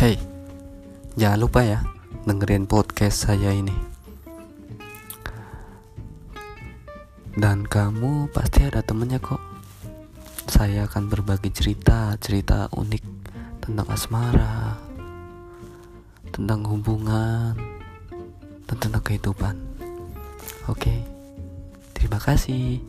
Hey, jangan lupa ya dengerin podcast saya ini. Dan kamu pasti ada temennya kok. Saya akan berbagi cerita, cerita unik tentang asmara, tentang hubungan, dan tentang kehidupan. Oke, terima kasih.